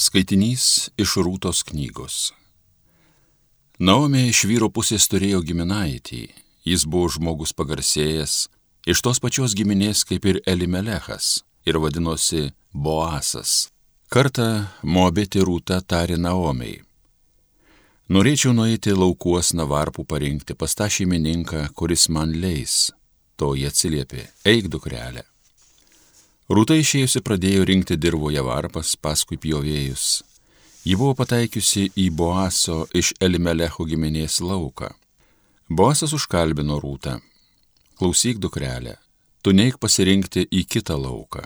Skaitinys iš Rūtos knygos. Naomė iš vyro pusės turėjo giminaitį, jis buvo žmogus pagarsėjęs, iš tos pačios giminės kaip ir Elimelechas ir vadinosi Boasas. Kartą Moabėti Rūta tarė Naomiai. Norėčiau nueiti laukuos navarpų parinkti pas tą šeimininką, kuris man leis. To jie atsiliepė, eik dukrelė. Rūta išėjusi pradėjo rinkti dirboje varpas, paskui pjovėjus. Ji buvo pataikiusi į Boaso iš Elimelecho giminės lauką. Boasas užkalbino Rūtą. Klausyk, dukrelė, tu neik pasirinkti į kitą lauką.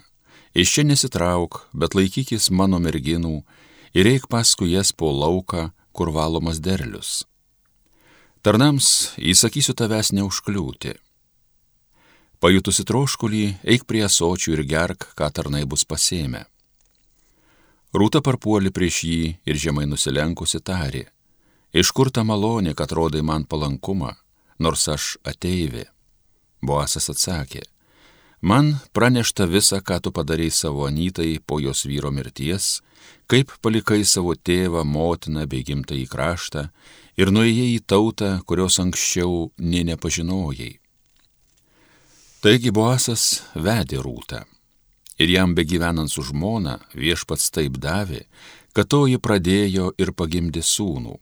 Iš čia nesitrauk, bet laikykis mano merginų ir eik paskui jas po lauką, kur valomas derlius. Tarnams įsakysiu tavęs neužkliūti. Pajutusi troškulį, eik prie asočių ir gerk, ką tarnai bus pasėmę. Rūta parpuoli prieš jį ir žemai nusilenkusi tarė, iš kur ta malonė, kad rodai man palankumą, nors aš ateivė. Boasas atsakė, man pranešta visa, ką tu padarai savo anytai po jos vyro mirties, kaip palikai savo tėvą, motiną bei gimtą į kraštą ir nuėjai į tautą, kurios anksčiau nė nepažinojai Taigi Boasas vedė rūtą. Ir jam begyvenant su žmona viešpats taip davė, kad toji pradėjo ir pagimdė sūnų.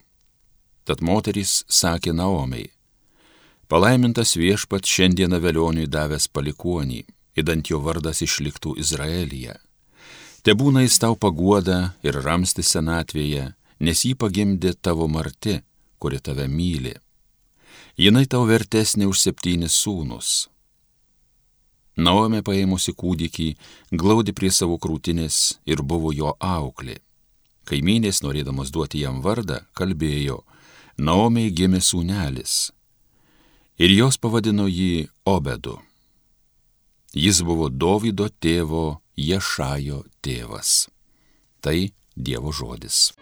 Tad moterys sakė Naomiai, palaimintas viešpats šiandieną vėlioniui davęs palikuonį, įdant jo vardas išliktų Izraelyje. Te būna jis tau paguoda ir ramsti senatvėje, nes jį pagimdė tavo marti, kuri tave myli. Jinai tau vertesnė už septynis sūnus, Naomė paėmusi kūdikį, glaudi prie savo krūtinės ir buvo jo auklė. Kaimynės, norėdamas duoti jam vardą, kalbėjo, Naomė gimė sūnelis. Ir jos pavadino jį Obedu. Jis buvo Dovido tėvo Ješajo tėvas. Tai Dievo žodis.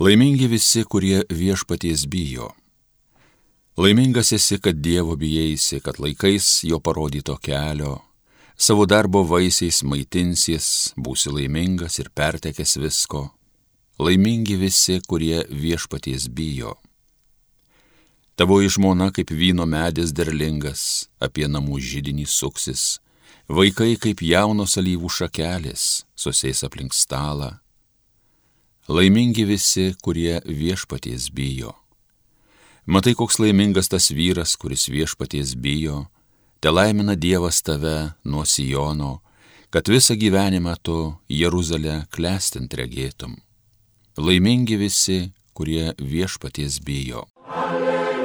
Laimingi visi, kurie viešpaties bijo Laimingas esi, kad Dievo bijėsi, kad laikais jo parodyto kelio, savo darbo vaisiais maitinsies, būsi laimingas ir pertekęs visko. Laimingi visi, kurie viešpaties bijo. Tavo žmona kaip vyno medis derlingas, apie namų žydinį suksis, vaikai kaip jaunos alyvų šakelės, susės aplink stalą. Laimingi visi, kurie viešpaties bijo. Matai, koks laimingas tas vyras, kuris viešpaties bijo, te laimina Dievas tave nuo Sijono, kad visą gyvenimą tu Jeruzalę klestint regėtum. Laimingi visi, kurie viešpaties bijo. Alleluja,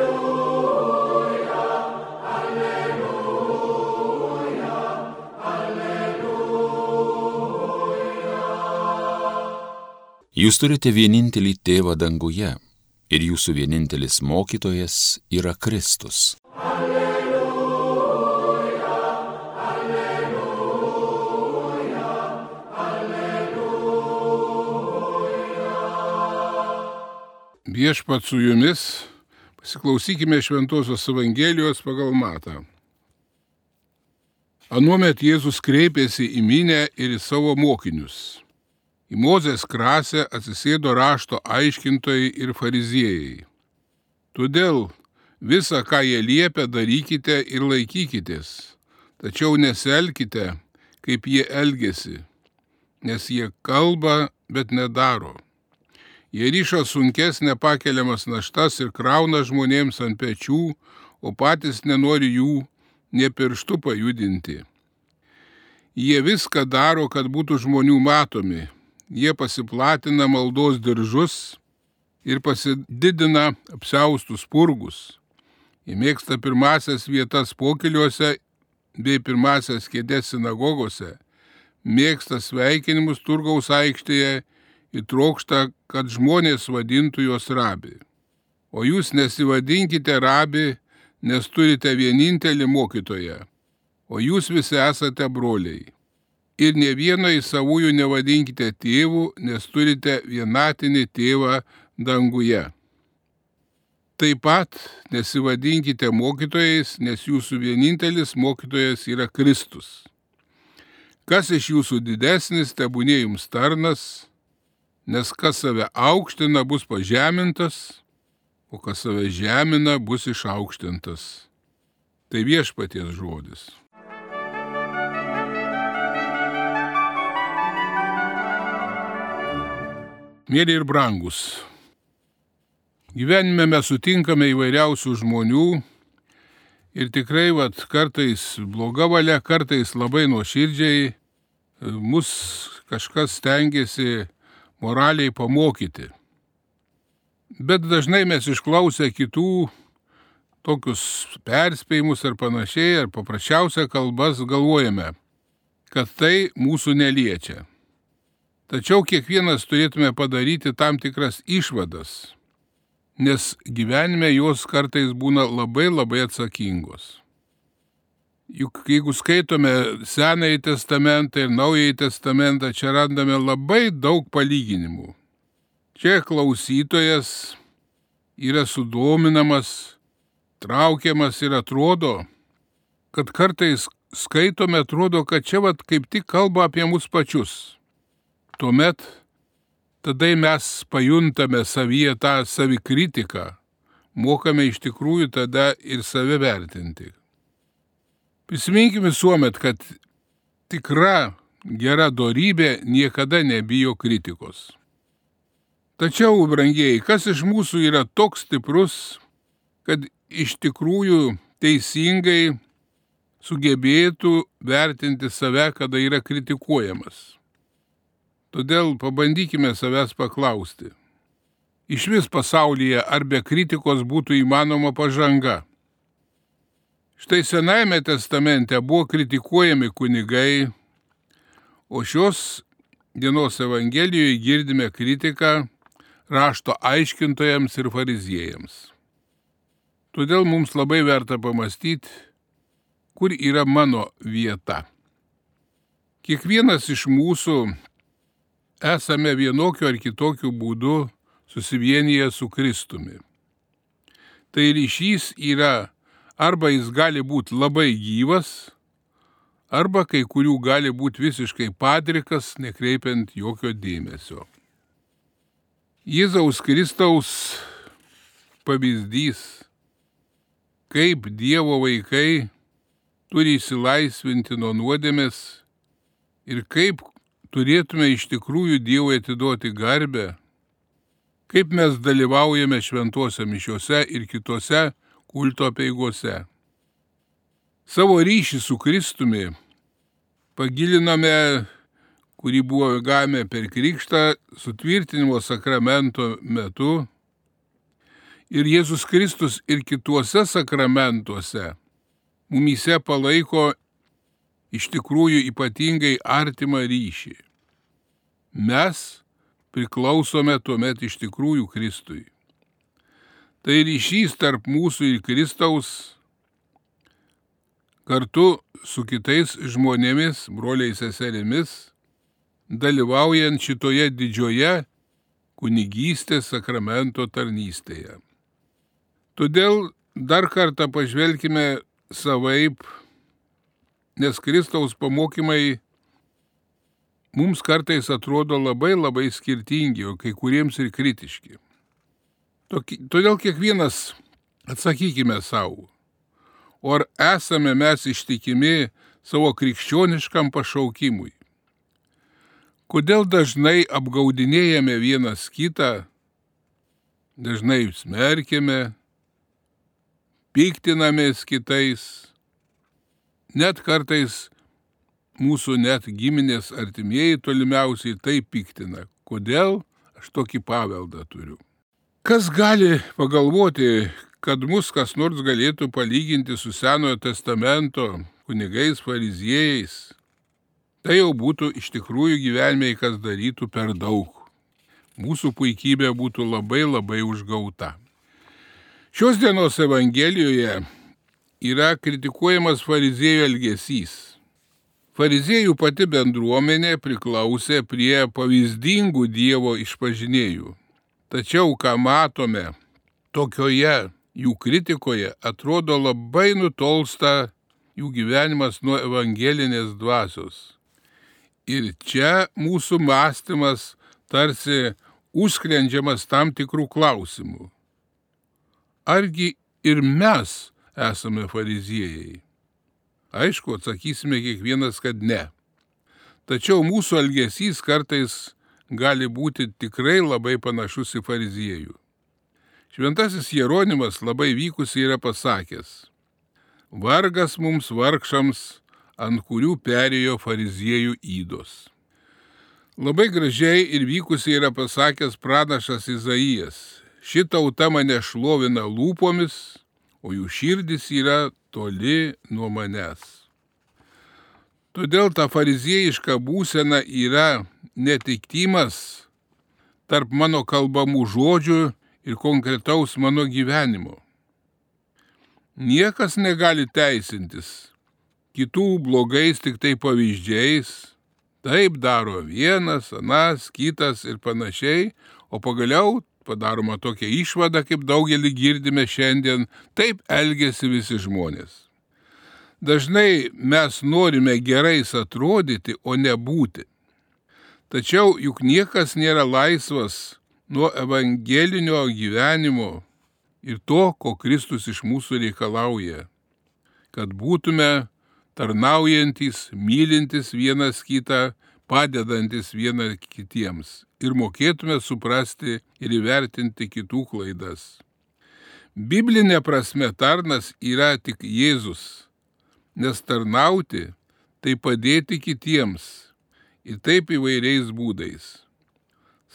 alleluja, alleluja. Jūs turite vienintelį tėvą danguje ir jūsų vienintelis mokytojas yra Kristus. Alleluja, alleluja, alleluja. Viešpat su jumis, pasiklausykime Šventojios Evangelijos pagal Matą. Anuomet Jėzus kreipėsi į minę ir į savo mokinius. Į Mozės krasę atsisėdo rašto aiškintojai ir fariziejai. Todėl visą, ką jie liepia, darykite ir laikykitės, tačiau neselkite, kaip jie elgesi, nes jie kalba, bet nedaro. Jie ryša sunkes nepakeliamas naštas ir krauna žmonėms ant pečių, o patys nenori jų ne pirštų pajudinti. Jie viską daro, kad būtų žmonių matomi, jie pasiplatina maldos diržus ir pasididina apsiaustus purgus. Jie mėgsta pirmasias vietas pokeliuose bei pirmasias kėdės sinagogose, mėgsta sveikinimus turgaus aikštėje ir trokšta, kad žmonės vadintų juos rabi. O jūs nesivadinkite rabi, nes turite vienintelį mokytoją, o jūs visi esate broliai ir ne vieno į savųjų nevadinkite tėvų, nes turite vienatinį tėvą danguje. taip pat nesivadinkite mokytojais, nes jūsų vienintelis mokytojas yra Kristus. Kas iš jūsų didesnis, tebūnė jums tarnas, nes kas save aukština, bus pažemintas, o kas save žemina, bus išaukštintas. Tai viešpaties žodis. Mėly ir brangus, gyvenime mes sutinkame įvairiausių žmonių ir tikrai vat, kartais bloga valia, kartais labai nuoširdžiai mus kažkas stengiasi moraliai pamokyti. Bet dažnai mes išklausę kitų tokius perspėjimus ar panašiai, ar paprasčiausią kalbas galvojame, kad tai mūsų neliečia. Tačiau kiekvienas turėtume padaryti tam tikras išvadas, nes gyvenime jos kartais būna labai labai atsakingos. Juk jeigu skaitome Senąjį testamentą ir Naująjį testamentą, čia randame labai daug palyginimų. Čia klausytojas yra sudominamas, traukiamas ir atrodo, kad kartais skaitome, atrodo, kad čia vat kaip tik kalba apie mus pačius tuomet tada mes pajuntame savyje tą savikritiką, mokame iš tikrųjų tada ir save vertinti. Prisiminkime visuomet, kad tikra gera darybė niekada nebijo kritikos. Tačiau, brangieji, kas iš mūsų yra toks stiprus, kad iš tikrųjų teisingai sugebėtų vertinti save, kada yra kritikuojamas. Todėl pabandykime savęs paklausti. Iš vis pasaulyje ar be kritikos būtų įmanoma pažanga? Štai Senajame testamente buvo kritikuojami kunigai, o šios dienos Evangelijoje girdime kritiką rašto aiškintojams ir fariziejams. Todėl mums labai verta pamastyti, kur yra mano vieta. Kiekvienas iš mūsų esame vienokiu ar kitokiu būdu susivienyje su Kristumi. Tai ryšys yra arba jis gali būti labai gyvas, arba kai kurių gali būti visiškai padrikas, nekreipiant jokio dėmesio. Jėzaus Kristaus pavyzdys, kaip Dievo vaikai turi įsilaisvinti nuo nuodėmės ir kaip turėtume iš tikrųjų Dievui atiduoti garbę, kaip mes dalyvaujame šventuose mišiuose ir kitose kulto peigose. Savo ryšį su Kristumi pagilinome, kurį buvo gavę per krikštą sutvirtinimo sakramento metu. Ir Jėzus Kristus ir kituose sakramentuose mumise palaiko iš tikrųjų ypatingai artimą ryšį. Mes priklausome tuomet iš tikrųjų Kristui. Tai ryšys tarp mūsų ir Kristaus kartu su kitais žmonėmis, broliais seserimis, dalyvaujant šitoje didžioje kunigystės sakramento tarnystėje. Todėl dar kartą pažvelkime savaip nes Kristaus pamokymai mums kartais atrodo labai labai skirtingi, o kai kuriems ir kritiški. Todėl kiekvienas atsakykime savo, ar esame mes ištikimi savo krikščioniškam pašaukimui? Kodėl dažnai apgaudinėjame vienas kitą, dažnai smerkėme, piktinamės kitais, Net kartais mūsų net giminės artimieji tolimiausiai tai piktina. Kodėl aš tokį paveldą turiu? Kas gali pagalvoti, kad mus kas nors galėtų palyginti su Senojo testamento kunigais fariziejais? Tai jau būtų iš tikrųjų gyvenime, kas darytų per daug. Mūsų puikybė būtų labai labai užgauta. Šios dienos Evangelijoje yra kritikuojamas fariziejų elgesys. Fariziejų pati bendruomenė priklausė prie pavyzdingų Dievo išpažinėjų. Tačiau, ką matome tokioje jų kritikoje atrodo labai nutolsta jų gyvenimas nuo evangelinės dvasios. Ir čia mūsų mąstymas tarsi užsklendžiamas tam tikrų klausimų. Argi ir mes esame fariziejai? Aišku, atsakysime kiekvienas, kad ne. Tačiau mūsų elgesys kartais gali būti tikrai labai panašus į fariziejų. Šventasis Jeronimas labai vykusiai yra pasakęs, vargas mums vargšams, ant kurių perėjo fariziejų įdos. Labai gražiai ir vykusiai yra pasakęs pranašas Izaijas, ši tauta mane šlovina lūpomis, o jų širdis yra toli nuo manęs. Todėl ta fariziejiška būsena yra netiktimas tarp mano kalbamų žodžių ir konkretaus mano gyvenimo. Niekas negali teisintis kitų blogais tik tai pavyzdžiais, taip daro vienas, anas, kitas ir panašiai, o pagaliau padaroma tokia išvada, kaip daugelį girdime šiandien, taip elgesi visi žmonės. Dažnai mes norime gerais atrodyti, o ne būti. Tačiau juk niekas nėra laisvas nuo evangelinio gyvenimo ir to, ko Kristus iš mūsų reikalauja. Kad būtume tarnaujantis, mylintis vienas kitą, padedantis viena kitiems ir mokėtume suprasti ir įvertinti kitų klaidas. Biblinė prasme tarnas yra tik Jėzus, nes tarnauti tai padėti kitiems ir taip įvairiais būdais.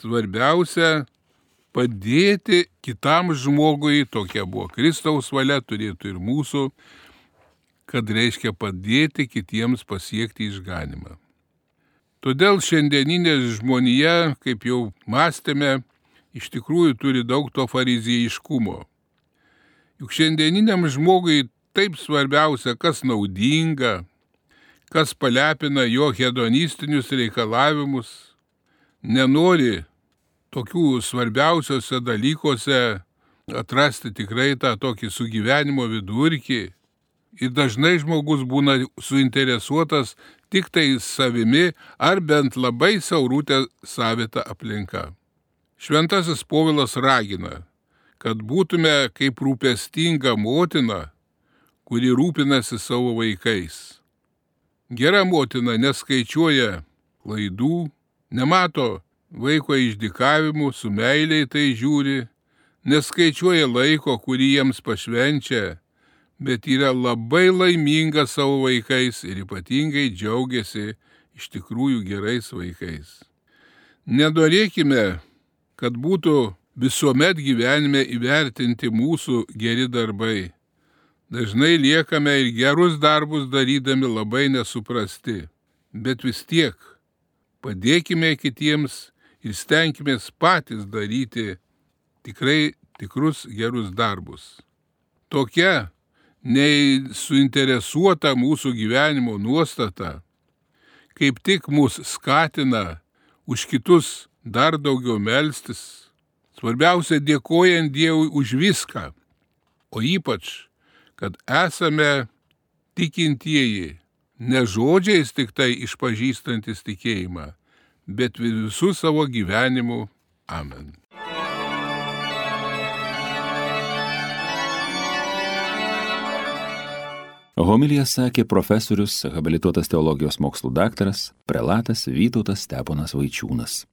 Svarbiausia - padėti kitam žmogui, tokia buvo Kristaus valia, turėtų ir mūsų, kad reiškia padėti kitiems pasiekti išganimą. Todėl šiandieninė žmonija, kaip jau mąstėme, iš tikrųjų turi daug to fariziejiškumo. Juk šiandieniniam žmogui taip svarbiausia, kas naudinga, kas palepina jo hedonistinius reikalavimus, nenori tokių svarbiausiose dalykuose atrasti tikrai tą tokį sugyvenimo vidurkį. Ir dažnai žmogus būna suinteresuotas tik tai savimi ar bent labai siaurutę savitą aplinką. Šventasis Povilas ragina, kad būtume kaip rūpestinga motina, kuri rūpinasi savo vaikais. Gera motina neskaičiuoja klaidų, nemato vaiko išdikavimų, su meiliai tai žiūri, neskaičiuoja laiko, kurį jiems pašvenčia, bet yra labai laiminga savo vaikais ir ypatingai džiaugiasi iš tikrųjų gerais vaikais. Nedorėkime, kad būtų visuomet gyvenime įvertinti mūsų geri darbai Dažnai liekame ir gerus darbus darydami labai nesuprasti, bet vis tiek padėkime kitiems ir stenkime patys daryti tikrai tikrus gerus darbus. Tokia nei suinteresuota mūsų gyvenimo nuostata kaip tik mus skatina už kitus dar daugiau melstis, svarbiausia dėkojant Dievui už viską, o ypač kad esame tikintieji, ne žodžiais tik tai išpažįstantis tikėjimą, bet visų savo gyvenimu. Amen. Homilija sakė profesorius, habilituotas teologijos mokslų daktaras, prelatas Vytautas Steponas Vaičiūnas.